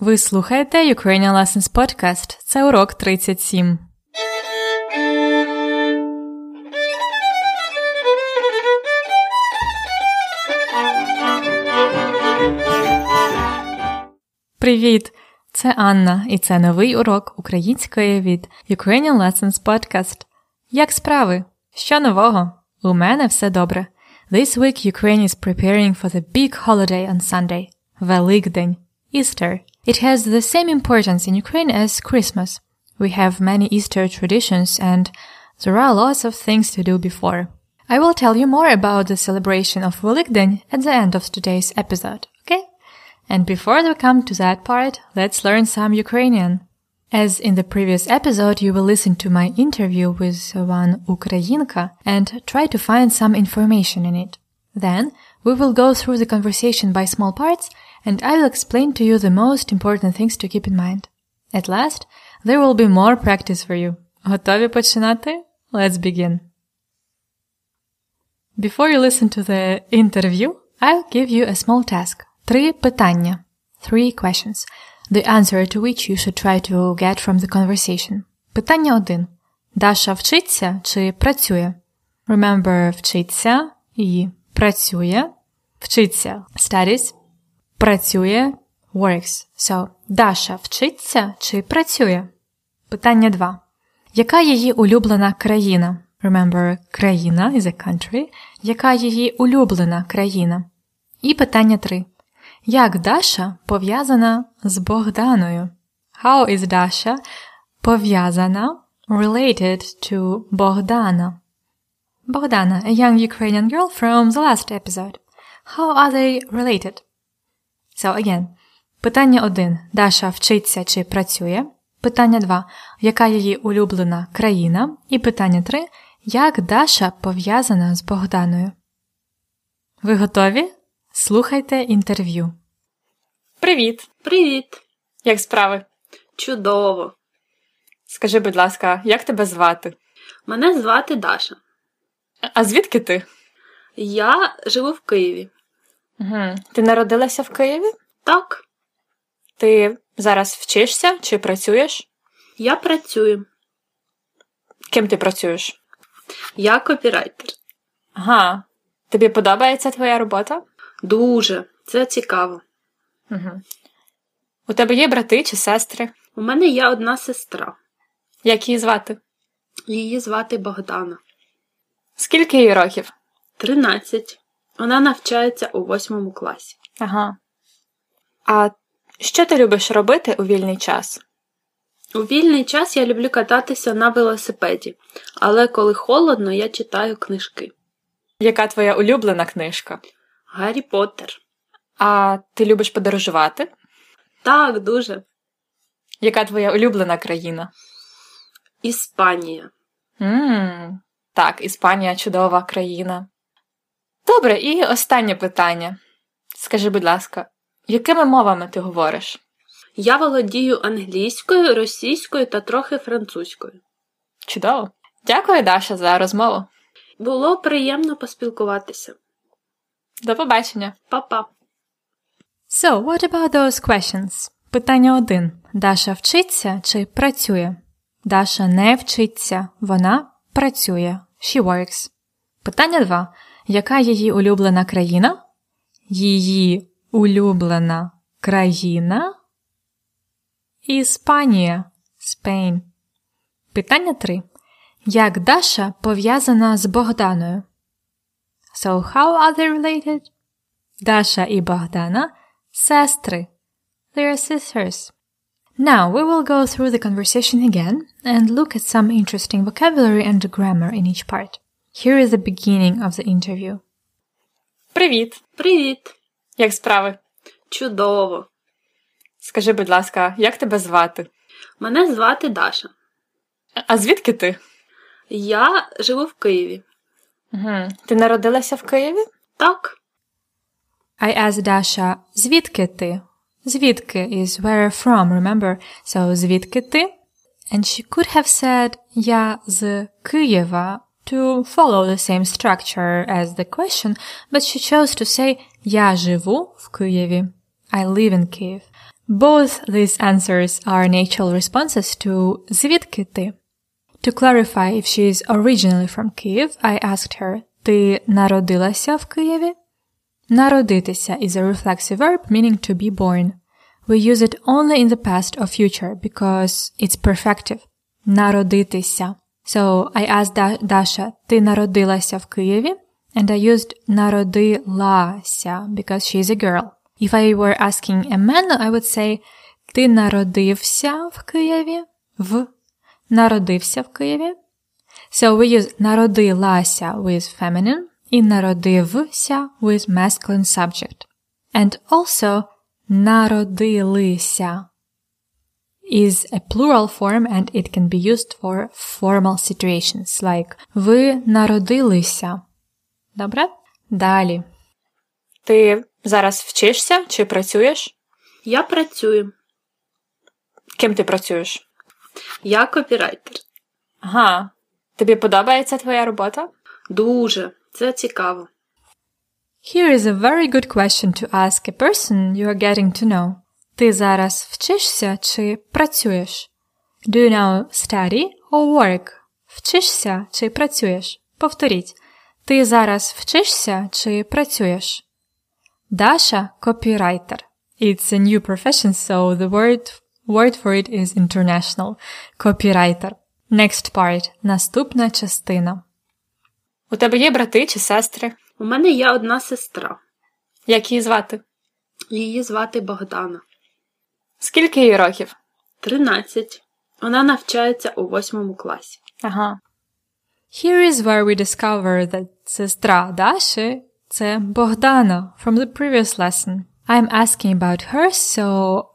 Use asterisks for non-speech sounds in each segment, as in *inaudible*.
Ви слухаєте Ukrainian Lessons Podcast. Це урок 37. Привіт! Це Анна, і це новий урок української від Ukrainian Lessons Podcast. Як справи? Що нового? У мене все добре. This week Ukraine is preparing for the big holiday on Sunday, Великдень, Easter. It has the same importance in Ukraine as Christmas. We have many Easter traditions and there are lots of things to do before. I will tell you more about the celebration of Velikden at the end of today's episode, okay? And before we come to that part, let's learn some Ukrainian. As in the previous episode, you will listen to my interview with one Ukrainka and try to find some information in it. Then we will go through the conversation by small parts and I will explain to you the most important things to keep in mind. At last, there will be more practice for you. Готові починати? Let's begin. Before you listen to the interview, I'll give you a small task. Три питання. Three questions. The answer to which you should try to get from the conversation. Питання 1. Даша вчиться чи працює? Remember вчиться і працює. Вчиться studies. Працює works. So, Даша вчиться чи працює? Питання 2. Яка її улюблена країна? Remember, країна is a country. Яка її улюблена країна? І питання 3. Як Даша пов'язана з Богданою? How is Dasha пов'язана related to Богдана? Богдана, a young Ukrainian girl from the last episode. How are they related? So again, питання 1. Даша вчиться чи працює? Питання 2. Яка її улюблена країна? І питання 3. Як Даша пов'язана з Богданою? Ви готові? Слухайте інтерв'ю. Привіт! Привіт! Як справи? Чудово! Скажи, будь ласка, як тебе звати? Мене звати Даша. А звідки ти? Я живу в Києві. Угу. Ти народилася в Києві? Так, Ти зараз вчишся чи працюєш? я працюю. Ким ти працюєш? Я копірайтер. Ага. Тобі подобається твоя робота? Дуже. Це цікаво. Угу. У тебе є брати чи сестри? У мене є одна сестра. Як її звати? Її звати Богдана. Скільки їй років? 13. Вона навчається у восьмому класі. Ага. А що ти любиш робити у вільний час? У вільний час я люблю кататися на велосипеді, але коли холодно, я читаю книжки. Яка твоя улюблена книжка? Гаррі Поттер. А ти любиш подорожувати? Так, дуже. Яка твоя улюблена країна? Іспанія. Мм, так, Іспанія чудова країна. Добре, і останнє питання. Скажи, будь ласка, якими мовами ти говориш? Я володію англійською, російською та трохи французькою. Чудово. Дякую, Даша, за розмову. Було приємно поспілкуватися. До побачення. Па-па. So, what about those questions? Питання 1. Даша вчиться чи працює? Даша не вчиться, вона працює. She works. Питання 2. Яка її улюблена країна? Її улюблена країна? Іспанія. Spain. Питання 3. Як Даша пов'язана з Богданою? So, how are they related? Даша і Богдана – сестри. They are sisters. Now we will go through the conversation again and look at some interesting vocabulary and grammar in each part. Here is the beginning of the interview. Привіт! Привіт! Як справи? Чудово! Скажи, будь ласка, як тебе звати? Мене звати Даша. А звідки ти? Я живу в Києві. Угу. Ти народилася в Києві? Так, I asked Dasha, звідки ти? Звідки is where from, remember? So, звідки ти? And she could have said, я з Києва to follow the same structure as the question, but she chose to say, я живу в Києві. I live in Kyiv. Both these answers are natural responses to звідки ти. To clarify if she is originally from Kyiv, I asked her, ти народилася в Києві? Народитися is a reflexive verb meaning to be born. We use it only in the past or future because it's perfective. Народитися. So I asked da- Dasha, ти народилася в Києві? And I used народилася because she is a girl. If I were asking a man, I would say Ти народився в Києві? В. Народився в Києві? So we use народилася with feminine і народився with masculine subject. And also народилися is a plural form and it can be used for formal situations like ви народилися. Добре? Далі. Ти зараз вчишся чи працюєш? Я працюю. Ким ти працюєш? Я копірайтер. Ага. Тобі подобається твоя робота? Дуже. Це цікаво. Here is a very good question to ask a person you are getting to know. Ти зараз вчишся чи працюєш? Do you now study or work? Вчишся чи працюєш? Повторіть. Ти зараз вчишся чи працюєш? Даша – копірайтер. It's a new profession, so the word, word for it is international. Копірайтер. Next part. Наступна частина. У тебе є брати чи сестри? У мене є одна сестра. Як її звати? Її звати Богдана. Скільки їй років? 13. Вона навчається у восьмому класі. Ага. Here is where we discover that сестра Даші – це Богдана from the previous lesson. I'm asking about her, so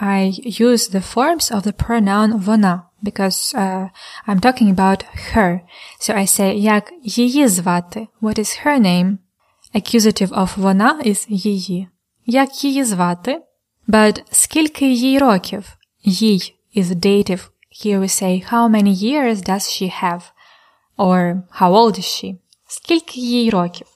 I use the forms of the pronoun вона because uh, I'm talking about her. So I say як її звати. What is her name? Accusative of вона is її. Як її звати? But скільки їй років? Їй is dative. Here we say how many years does she have? Or how old is she? Скільки їй років?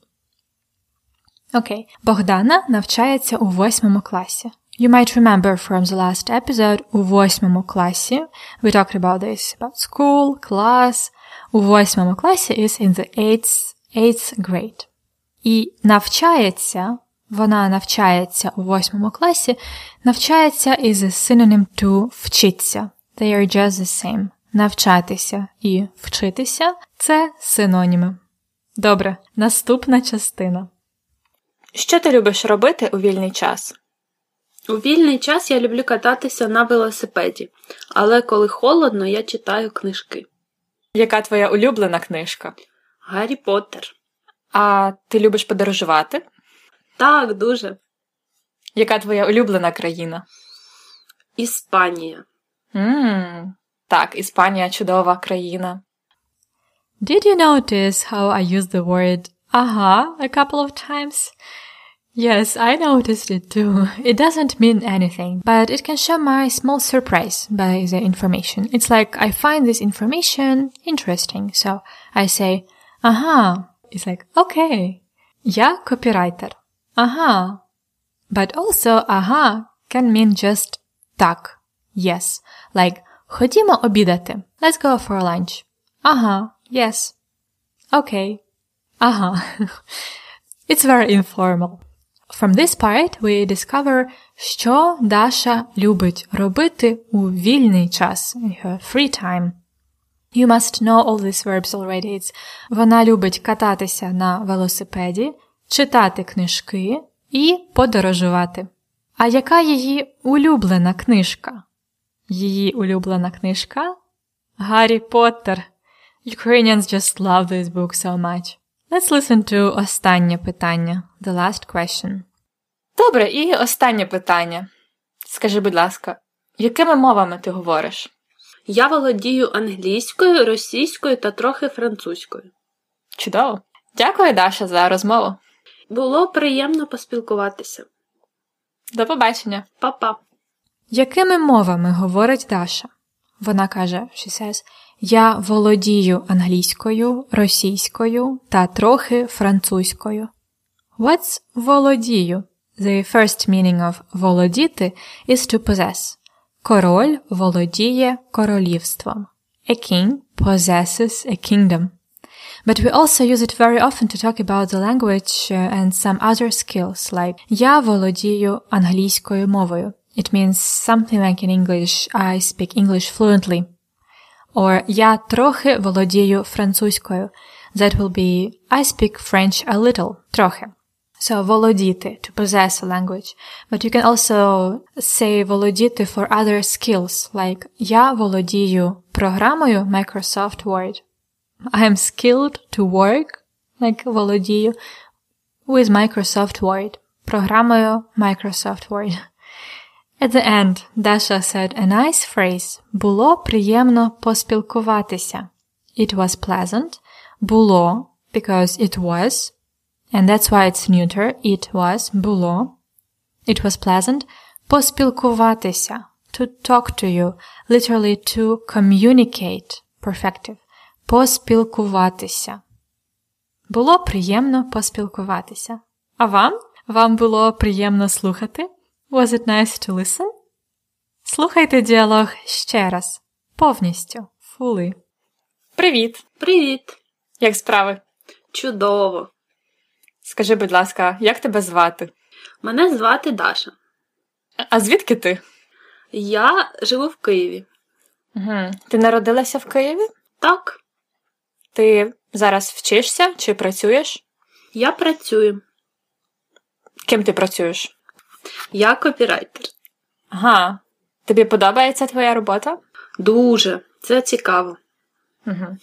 Окей. Богдана навчається у восьмому класі. You might remember from the last episode у восьмому класі. We talked about this, about school, class. У восьмому класі is in the eighth, eighth grade. І навчається, вона навчається у восьмому класі, навчається is a synonym to вчиться. They are just the same. Навчатися і вчитися це синоніми. Добре, наступна частина. Що ти любиш робити у вільний час? У вільний час я люблю кататися на велосипеді, але коли холодно, я читаю книжки. Яка твоя улюблена книжка? Гаррі Поттер. А ти любиш подорожувати? Так, дуже. Яка твоя улюблена країна? Іспанія. Ммм, так, Іспанія чудова країна. Did you notice how I used the word aha a couple of times? Yes, I noticed it too. It doesn't mean anything, but it can show my small surprise by the information. It's like I find this information interesting, so I say, aha. It's like, okay. Я копірайтер. Aha. But also, aha can mean just так. Yes. Like, ходімо обідати. Let's go for lunch. Ага. Yes. Okay. Ага. *laughs* It's very informal. From this part we discover, що Даша любить робити у вільний час, in her free time. You must know all these verbs already. It's вона любить кататися на велосипеді, читати книжки і подорожувати. А яка її улюблена книжка? Її улюблена книжка? Гаррі Поттер. Ukrainians just love this book so much. Let's listen to останнє питання, the last question. Добре, і останнє питання. Скажи, будь ласка, якими мовами ти говориш? Я володію англійською, російською та трохи французькою. Чудово. Дякую, Даша, за розмову. Було приємно поспілкуватися. До побачення. Па-па. Якими мовами говорить Даша? Вона каже, she says, я володію англійською, російською та трохи французькою. What's володію? the first meaning of володіти is to possess. Король володіє королівством. A king possesses a kingdom. But we also use it very often to talk about the language uh, and some other skills, like я володію англійською мовою. It means something like in English, I speak English fluently. Or я трохи володію французькою. That will be I speak French a little, трохи. So володіти, to possess a language. But you can also say володіти for other skills, like я володію програмою Microsoft Word. I am skilled to work, like володію, with Microsoft Word. Програмою Microsoft Word. At the end, Dasha said a nice phrase. Було приємно поспілкуватися. It was pleasant. Було, because it was. And that's why it's neuter. It was. Було. It was pleasant. Поспілкуватися. To talk to you. Literally to communicate. Perfective. Поспілкуватися. Було приємно поспілкуватися. А вам? Вам було приємно слухати? Was it nice to listen? Слухайте діалог ще раз. Повністю. Fully. Привіт! Привіт! Як справи? Чудово! Скажи, будь ласка, як тебе звати? Мене звати Даша. А звідки ти? Я живу в Києві. Угу. Ти народилася в Києві? Так, Ти зараз вчишся чи працюєш? я працюю. Ким ти працюєш? Я копірайтер. Ага. Тобі подобається твоя робота? Дуже. Це цікаво. Угу.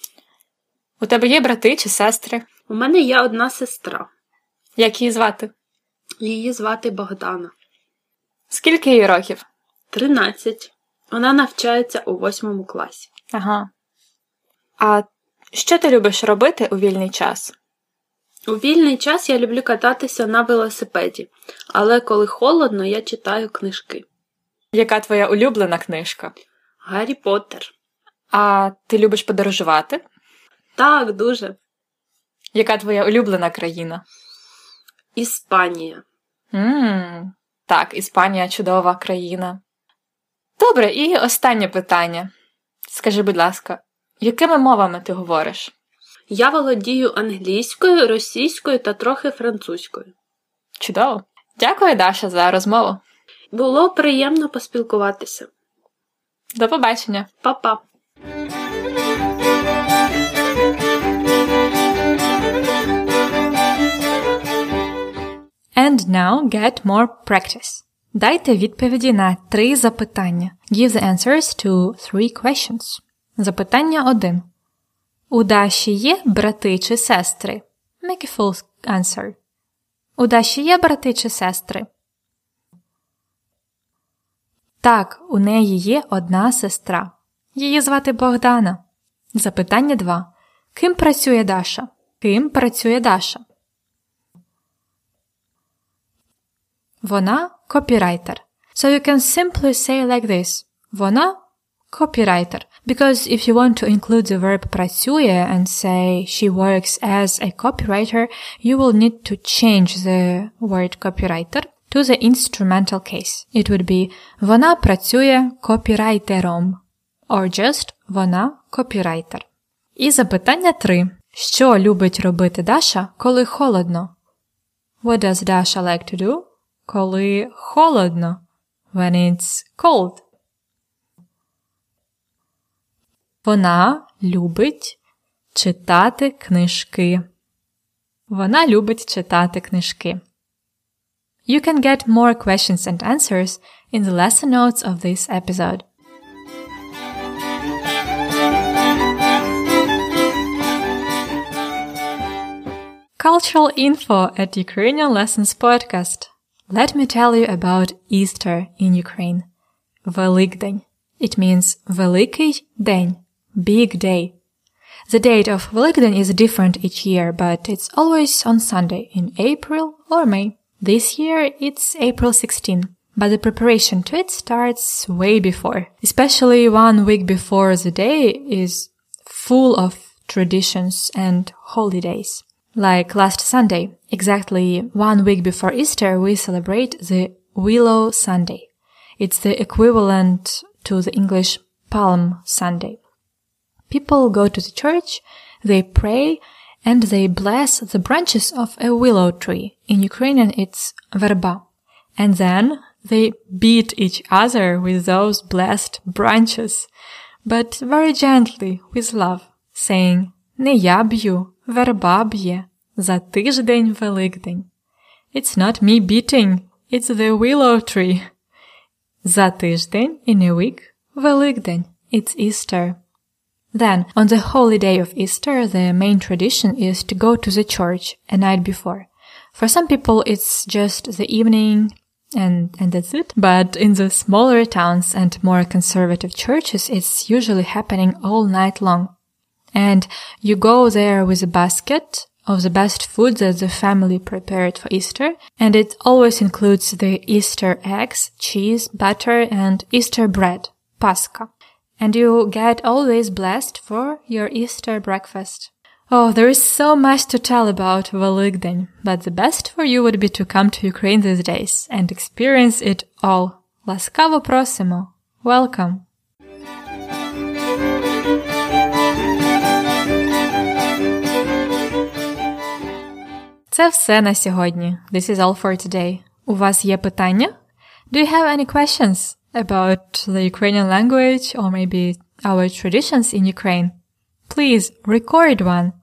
У тебе є брати чи сестри? У мене є одна сестра. Як її звати? Її звати Богдана. Скільки їй років? 13. Вона навчається у восьмому класі. Ага. А що ти любиш робити у вільний час? У вільний час я люблю кататися на велосипеді, але коли холодно, я читаю книжки. Яка твоя улюблена книжка? Гаррі Поттер. А ти любиш подорожувати? Так, дуже. Яка твоя улюблена країна? Іспанія. Мм, так, Іспанія чудова країна. Добре, і останнє питання. Скажи, будь ласка, якими мовами ти говориш? Я володію англійською, російською та трохи французькою. Чудово. Дякую, Даша, за розмову. Було приємно поспілкуватися. До побачення. Па-па! And now get more practice. Дайте відповіді на три запитання. Give the answers to three questions. Запитання 1. У Даші є брати чи сестри? Make a full answer. У Даші є брати чи сестри? Так, у неї є одна сестра. Її звати Богдана. Запитання 2. Ким працює Даша? Ким працює Даша? Вона копірайтер. So you can simply say like this. Вона копірайтер. Because if you want to include the verb працює and say she works as a copywriter, you will need to change the word copywriter to the instrumental case. It would be вона працює копірайтером. Or just вона копірайтер. І запитання 3. Що любить робити Даша, коли холодно? What does Dasha like to do? Коли холодно. When it's cold. Вона любить читати книжки. Вона любить читати книжки. You can get more questions and answers in the lesson notes of this episode. Cultural info at Ukrainian Lessons Podcast. Let me tell you about Easter in Ukraine. Великдень. It means Великий день, big day. The date of Великдень is different each year, but it's always on Sunday in April or May. This year it's April 16, but the preparation to it starts way before. Especially one week before the day is full of traditions and holidays. Like last Sunday, exactly one week before Easter, we celebrate the Willow Sunday. It's the equivalent to the English Palm Sunday. People go to the church, they pray, and they bless the branches of a willow tree. In Ukrainian, it's verba. And then they beat each other with those blessed branches, but very gently, with love, saying, Не я б'ю, верба б'є, за тиждень Великдень. It's not me beating, it's the willow tree. За тиждень, in a week, Великдень, it's Easter. Then, on the holy day of Easter, the main tradition is to go to the church a night before. For some people, it's just the evening and, and that's it. But in the smaller towns and more conservative churches, it's usually happening all night long. And you go there with a basket of the best food that the family prepared for Easter, and it always includes the Easter eggs, cheese, butter, and Easter bread, Pascha And you get always blessed for your Easter breakfast. Oh, there is so much to tell about Velikdень, but the best for you would be to come to Ukraine these days and experience it all. Ласкаво просимо. Welcome. Це все на сьогодні. This is all for today. У вас є питання? Do you have any questions About the Ukrainian language or maybe our traditions in Ukraine? Please record one,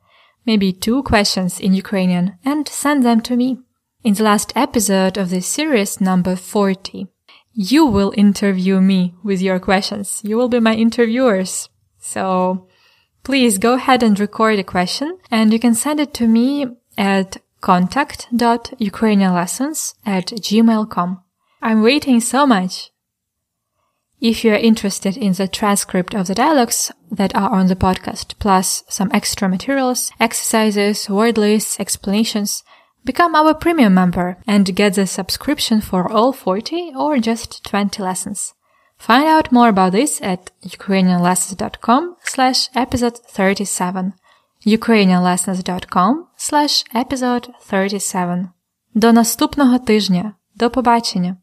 maybe two questions in Ukrainian and send them to me. In the last episode of this series, number 40, you will interview me with your questions. You will be my interviewers. So please go ahead and record a question and you can send it to me at contact.ukrainianlessons at gmail.com. I'm waiting so much. If you are interested in the transcript of the dialogues that are on the podcast, plus some extra materials, exercises, word lists, explanations, become our premium member and get the subscription for all 40 or just 20 lessons. Find out more about this at ukrainianlessons.com slash episode 37 ukrainianlessons.com slash episode 37 До наступного тижня. До побачення!